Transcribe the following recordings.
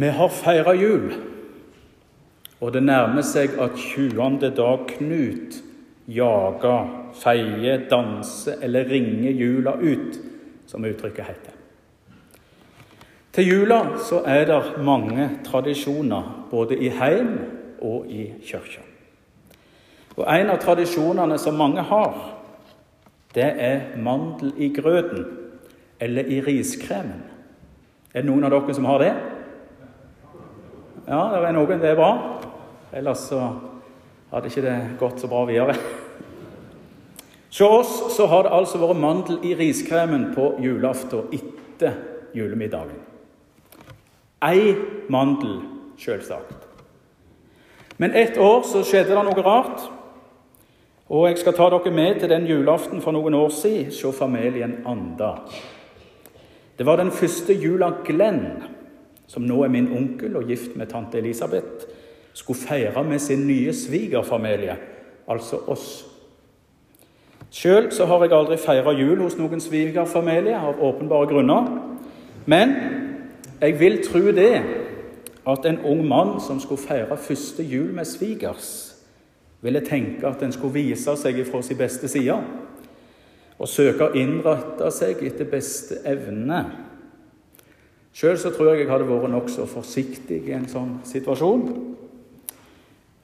Vi har feira jul, og det nærmer seg at 20. dag Knut jager, feier, danser eller ringer jula ut, som uttrykket heter. Til jula så er det mange tradisjoner, både i heim og i kirka. Og En av tradisjonene som mange har, det er mandel i grøten, eller i riskremen. Er det noen av dere som har det? Ja, det er noen. Det er bra. Ellers så hadde ikke det gått så bra videre. Hos oss så har det altså vært mandel i riskremen på julaften etter julemiddagen. Ei mandel, selvsagt. Men ett år så skjedde det noe rart. Og jeg skal ta dere med til den julaften for noen år siden, se familien Anda. Det var den første jula Glenn som nå er min onkel og gift med tante Elisabeth, skulle feire med sin nye svigerfamilie, altså oss. Sjøl har jeg aldri feira jul hos noen svigerfamilie av åpenbare grunner. Men jeg vil tro det at en ung mann som skulle feire første jul med svigers, ville tenke at en skulle vise seg fra sin beste side og søke å innrette seg etter beste evne Sjøl tror jeg jeg hadde vært nokså forsiktig i en sånn situasjon,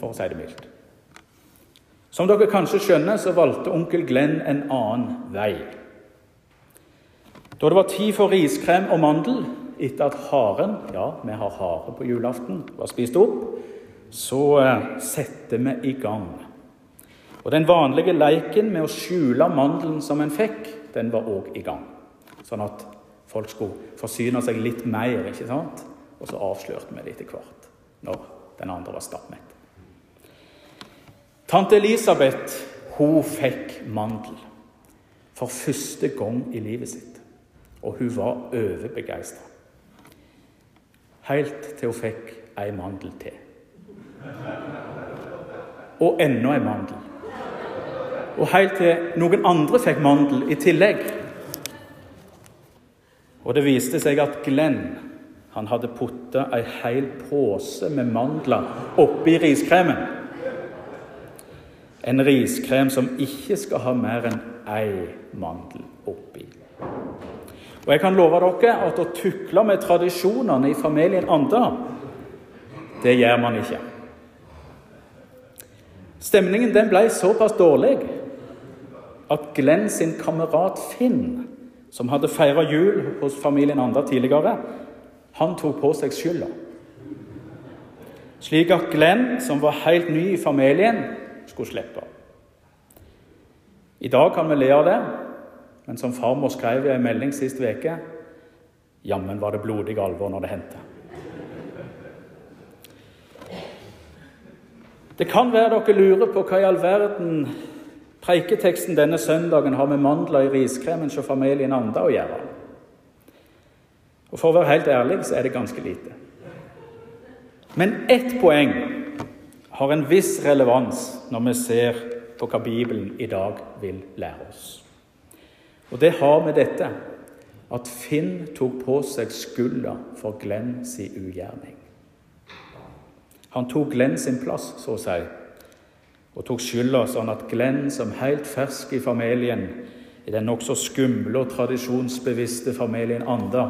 for å si det mildt. Som dere kanskje skjønner, så valgte onkel Glenn en annen vei. Da det var tid for riskrem og mandel etter at haren ja, vi har hare på julaften var spist opp, så eh, setter vi i gang. Og Den vanlige leiken med å skjule mandelen som en fikk, den var òg i gang. Sånn at folk skulle forsyne seg litt mer, ikke sant? Og så avslørte vi det etter hvert, når den andre var stappmett. Tante Elisabeth hun fikk mandel for første gang i livet sitt. Og hun var overbegeistra. Helt til hun fikk ei mandel til. Og enda ei mandel. Og helt til noen andre fikk mandel i tillegg. Og det viste seg at Glenn han hadde putta ei hel pose med mandler oppi riskremen. En riskrem som ikke skal ha mer enn én mandel oppi. Og jeg kan love dere at å tukle med tradisjonene i familien Anda, det gjør man ikke. Stemningen den ble såpass dårlig at Glenn sin kamerat Finn som hadde feira jul hos familien Anda tidligere, han tok på seg skylda. Slik at Glenn, som var helt ny i familien, skulle slippe. I dag kan vi le av det, men som farmor skrev i en melding sist uke Jammen var det blodig alvor når det hendte. Det kan være dere lurer på hva i all verden Preiketeksten denne søndagen har med mandler i riskremen hos familien Anda å gjøre. Og For å være helt ærlig så er det ganske lite. Men ett poeng har en viss relevans når vi ser på hva Bibelen i dag vil lære oss. Og det har med dette at Finn tok på seg skylda for Glenn sin ugjerning. Han tok Glenn sin plass, så å si, og tok skylda, sånn at Glenn, som helt fersk i familien, i den nokså skumle og tradisjonsbevisste familien Anda,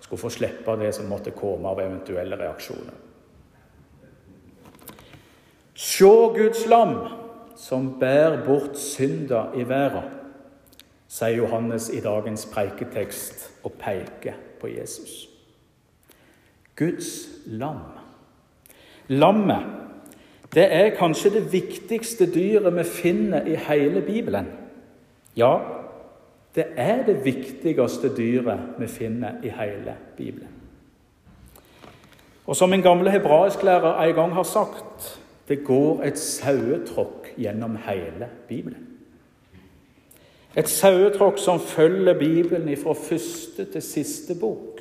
skulle få slippe det som måtte komme av eventuelle reaksjoner. Se Guds lam, som bærer bort synda i verden, sier Johannes i dagens preiketekst og peker på Jesus. Guds lam. Lammet det er kanskje det viktigste dyret vi finner i hele Bibelen. Ja, det er det viktigste dyret vi finner i hele Bibelen. Og som en gamle hebraisklærer en gang har sagt det går et sauetråkk gjennom hele Bibelen. Et sauetråkk som følger Bibelen fra første til siste bok.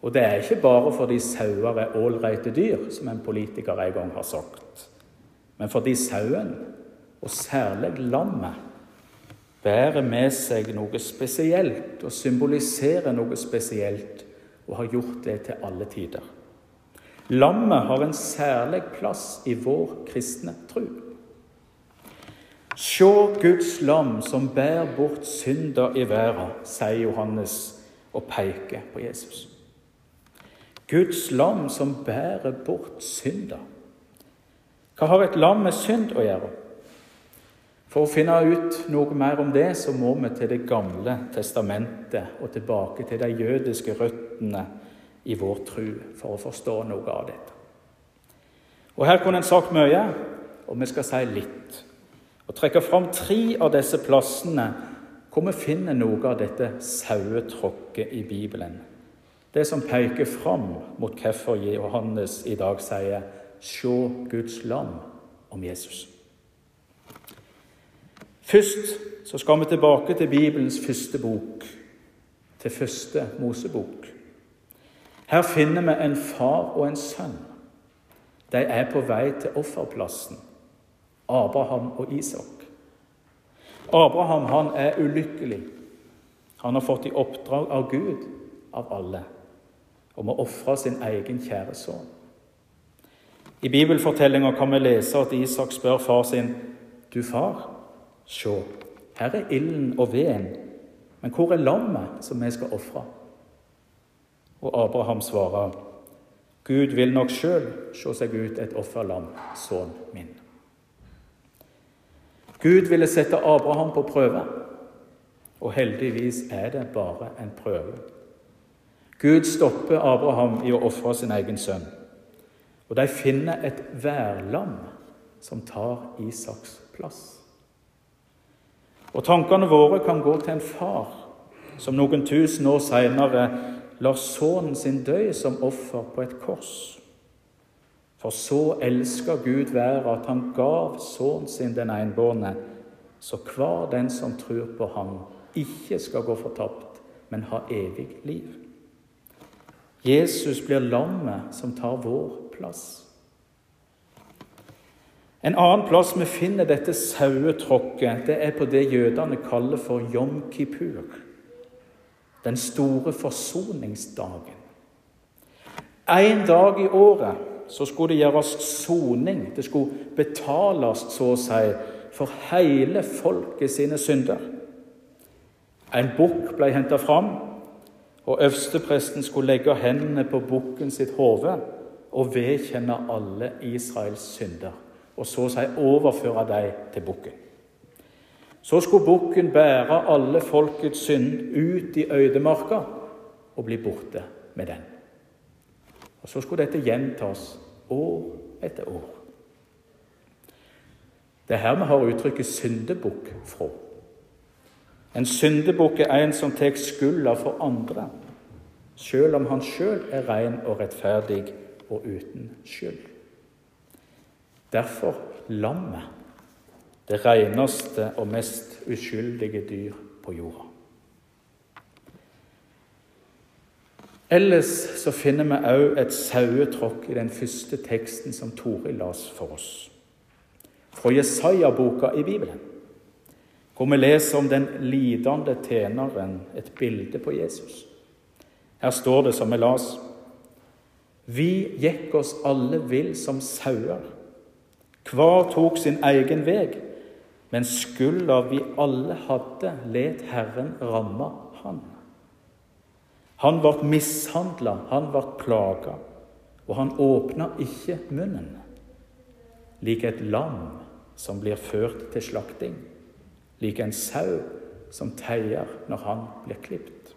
Og det er ikke bare fordi sauer er ålreite dyr, som en politiker en gang har sagt, men fordi sauen, og særlig lammet, bærer med seg noe spesielt og symboliserer noe spesielt og har gjort det til alle tider. Lammet har en særlig plass i vår kristne tro. Se Guds lam som bærer bort synder i verden, sier Johannes og peker på Jesus. Guds lam som bærer bort synder. Hva har et lam med synd å gjøre? For å finne ut noe mer om det, så må vi til Det gamle testamentet og tilbake til de jødiske røttene i vår tro for å forstå noe av dette. Og Her kunne en sagt mye, og vi skal si litt. Og trekke fram tre av disse plassene hvor vi finner noe av dette sauetråkket i Bibelen. Det som peker fram mot hvorfor Johannes i dag sier 'Se Guds lam' om Jesus. Først så skal vi tilbake til Bibelens første bok, til første Mosebok. Her finner vi en far og en sønn. De er på vei til offerplassen, Abraham og Isak. Abraham han er ulykkelig. Han har fått i oppdrag av Gud, av alle, om å ofre sin egen kjære sønn. I bibelfortellinga kan vi lese at Isak spør far sin, 'Du far, Se, her er ilden og veden, men hvor er lammet som vi skal ofre? Og Abraham svarer, Gud vil nok sjøl se seg ut et offerlam, sønnen min. Gud ville sette Abraham på prøve, og heldigvis er det bare en prøve. Gud stopper Abraham i å ofre sin egen sønn, og de finner et værlam som tar Isaks plass. Og tankene våre kan gå til en far som noen tusen år seinere lar sønnen sin dø som offer på et kors. For så elsker Gud været at han gav sønnen sin den enbårne, så hver den som tror på ham, ikke skal gå fortapt, men ha evig liv. Jesus blir lammet som tar vår plass. En annen plass vi finner dette sauetråkket, det er på det jødene kaller for Jom Kippur. Den store forsoningsdagen. En dag i året så skulle det gjøres soning. Det skulle betales, så å si, for hele folket sine synder. En bukk ble henta fram, og øverstepresten skulle legge hendene på bukken sitt hode og vedkjenne alle Israels synder og så seg overføre dem til bukken. Så skulle bukken bære alle folkets synd ut i øydemarka og bli borte med den. Og Så skulle dette gjentas år etter år. Det er her vi har uttrykket syndebukk fra. En syndebukk er en som tar skylda for andre, selv om han sjøl er ren og rettferdig og uten skyld. Derfor lammet, det reneste og mest uskyldige dyr på jorda. Ellers så finner vi òg et sauetråkk i den første teksten som Toril las for oss. Fra Jesaja-boka i Bibelen, hvor vi leser om den lidende tjeneren, et bilde på Jesus. Her står det som vi las Vi gikk oss alle vill som sauer. Hver tok sin egen vei, men skulda vi alle hadde, let Herren ramme han. Han ble mishandla, han ble plaga, og han åpna ikke munnen. Lik et lam som blir ført til slakting, lik en sau som teier når han blir klipt.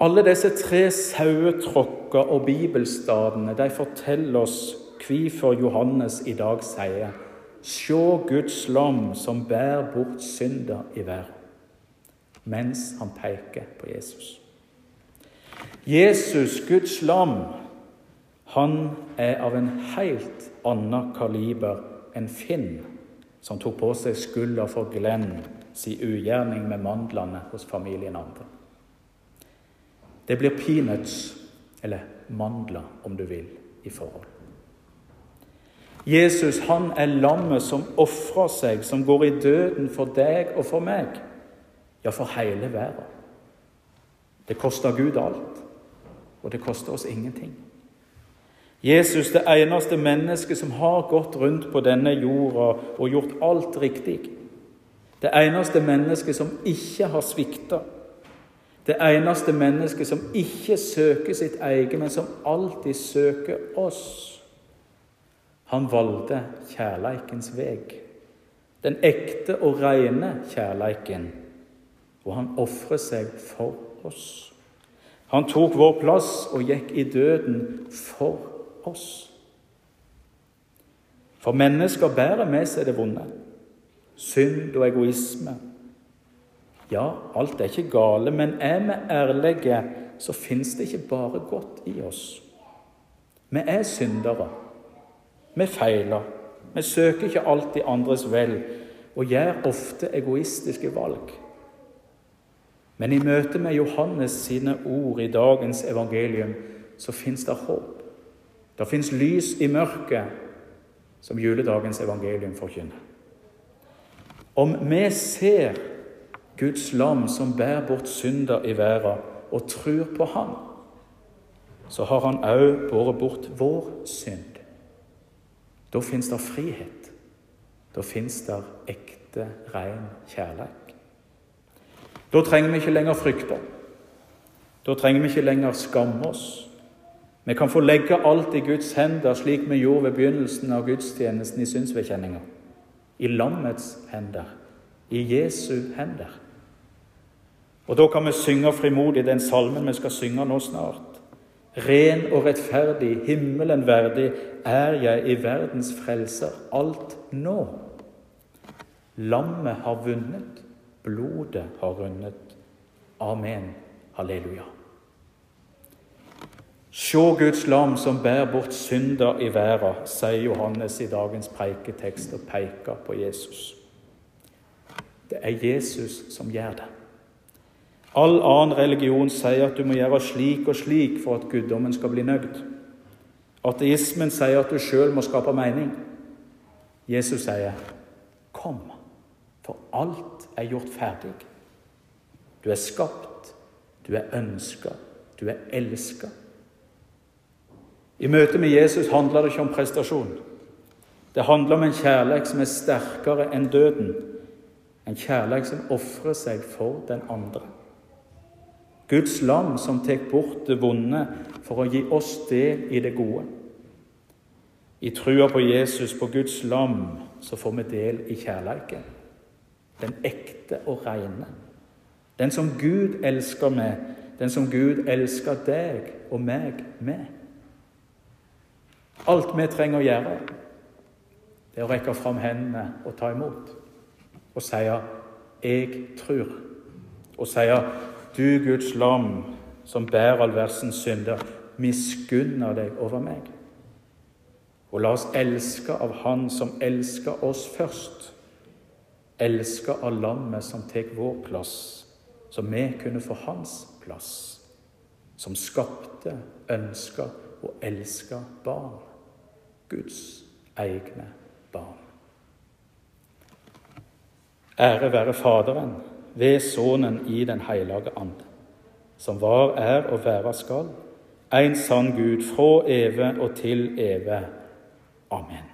Alle disse tre sauetråkker og bibelstadene de forteller oss hvorfor Johannes i dag sier Se Guds lam som bærer bort synder i verden, mens han peker på Jesus. Jesus, Guds lam, han er av en helt annen kaliber enn Finn, som tok på seg skylda for Glenn si ugjerning med mandlene hos familien andre. Det blir peanuts, eller mandler om du vil, i forhold. Jesus han er lammet som ofrer seg, som går i døden for deg og for meg. Ja, for hele verden. Det koster Gud alt, og det koster oss ingenting. Jesus, det eneste mennesket som har gått rundt på denne jorda og gjort alt riktig. Det eneste mennesket som ikke har svikta. Det eneste mennesket som ikke søker sitt eget, men som alltid søker oss. Han valgte kjærleikens veg, den ekte og rene kjærleiken, og han ofrer seg for oss. Han tok vår plass og gikk i døden for oss. For mennesker bærer med seg det vonde. Synd og egoisme. Ja, alt er ikke gale, men er vi ærlige, så fins det ikke bare godt i oss. Vi er syndere. Vi feiler. Vi søker ikke alltid andres vel og gjør ofte egoistiske valg. Men i møte med Johannes sine ord i dagens evangelium så fins det håp. Det fins lys i mørket, som juledagens evangelium forkynner. Om vi ser Guds lam som bærer bort synder i verden, og tror på Han, så har Han òg båret bort vår synd. Da fins det frihet. Da fins det ekte, ren kjærlighet. Da trenger vi ikke lenger frykte. Da trenger vi ikke lenger skamme oss. Vi kan få legge alt i Guds hender, slik vi gjorde ved begynnelsen av gudstjenesten i synsvedkjenninga. I lammets hender. I Jesu hender. Og da kan vi synge frimodig den salmen vi skal synge nå snart. Ren og rettferdig, himmelen verdig, er jeg i verdens frelser alt nå. Lammet har vunnet. Blodet har rundet. Amen. Halleluja. Se Guds lam som bærer bort synder i verden, sier Johannes i dagens preiketekst og peker på Jesus. Det er Jesus som gjør det. All annen religion sier at du må gjøre slik og slik for at guddommen skal bli nøyd. Ateismen sier at du sjøl må skape mening. Jesus sier, 'Kom, for alt er gjort ferdig. Du er skapt, du er ønska, du er elska. I møte med Jesus handler det ikke om prestasjon. Det handler om en kjærlighet som er sterkere enn døden. En kjærlighet som ofrer seg for den andre. Guds lam som tar bort det vonde for å gi oss del i det gode. I trua på Jesus, på Guds lam, så får vi del i kjærligheten den ekte og rene. Den som Gud elsker med, den som Gud elsker deg og meg med. Alt vi trenger å gjøre, det er å rekke fram hendene og ta imot. Og si 'Jeg tror'. Og si 'Du Guds lam, som bærer all verdens synder, miskunner deg over meg'. Og la oss elske av Han som elsker oss først Elske av lammet som tar vår plass, så vi kunne få hans plass. Som skapte, ønska og elska barn. Guds egne barn. Ære være Faderen, ved Sønnen i Den hellige and, som var, er og være skal, en sann Gud fra evig og til evig. Amen.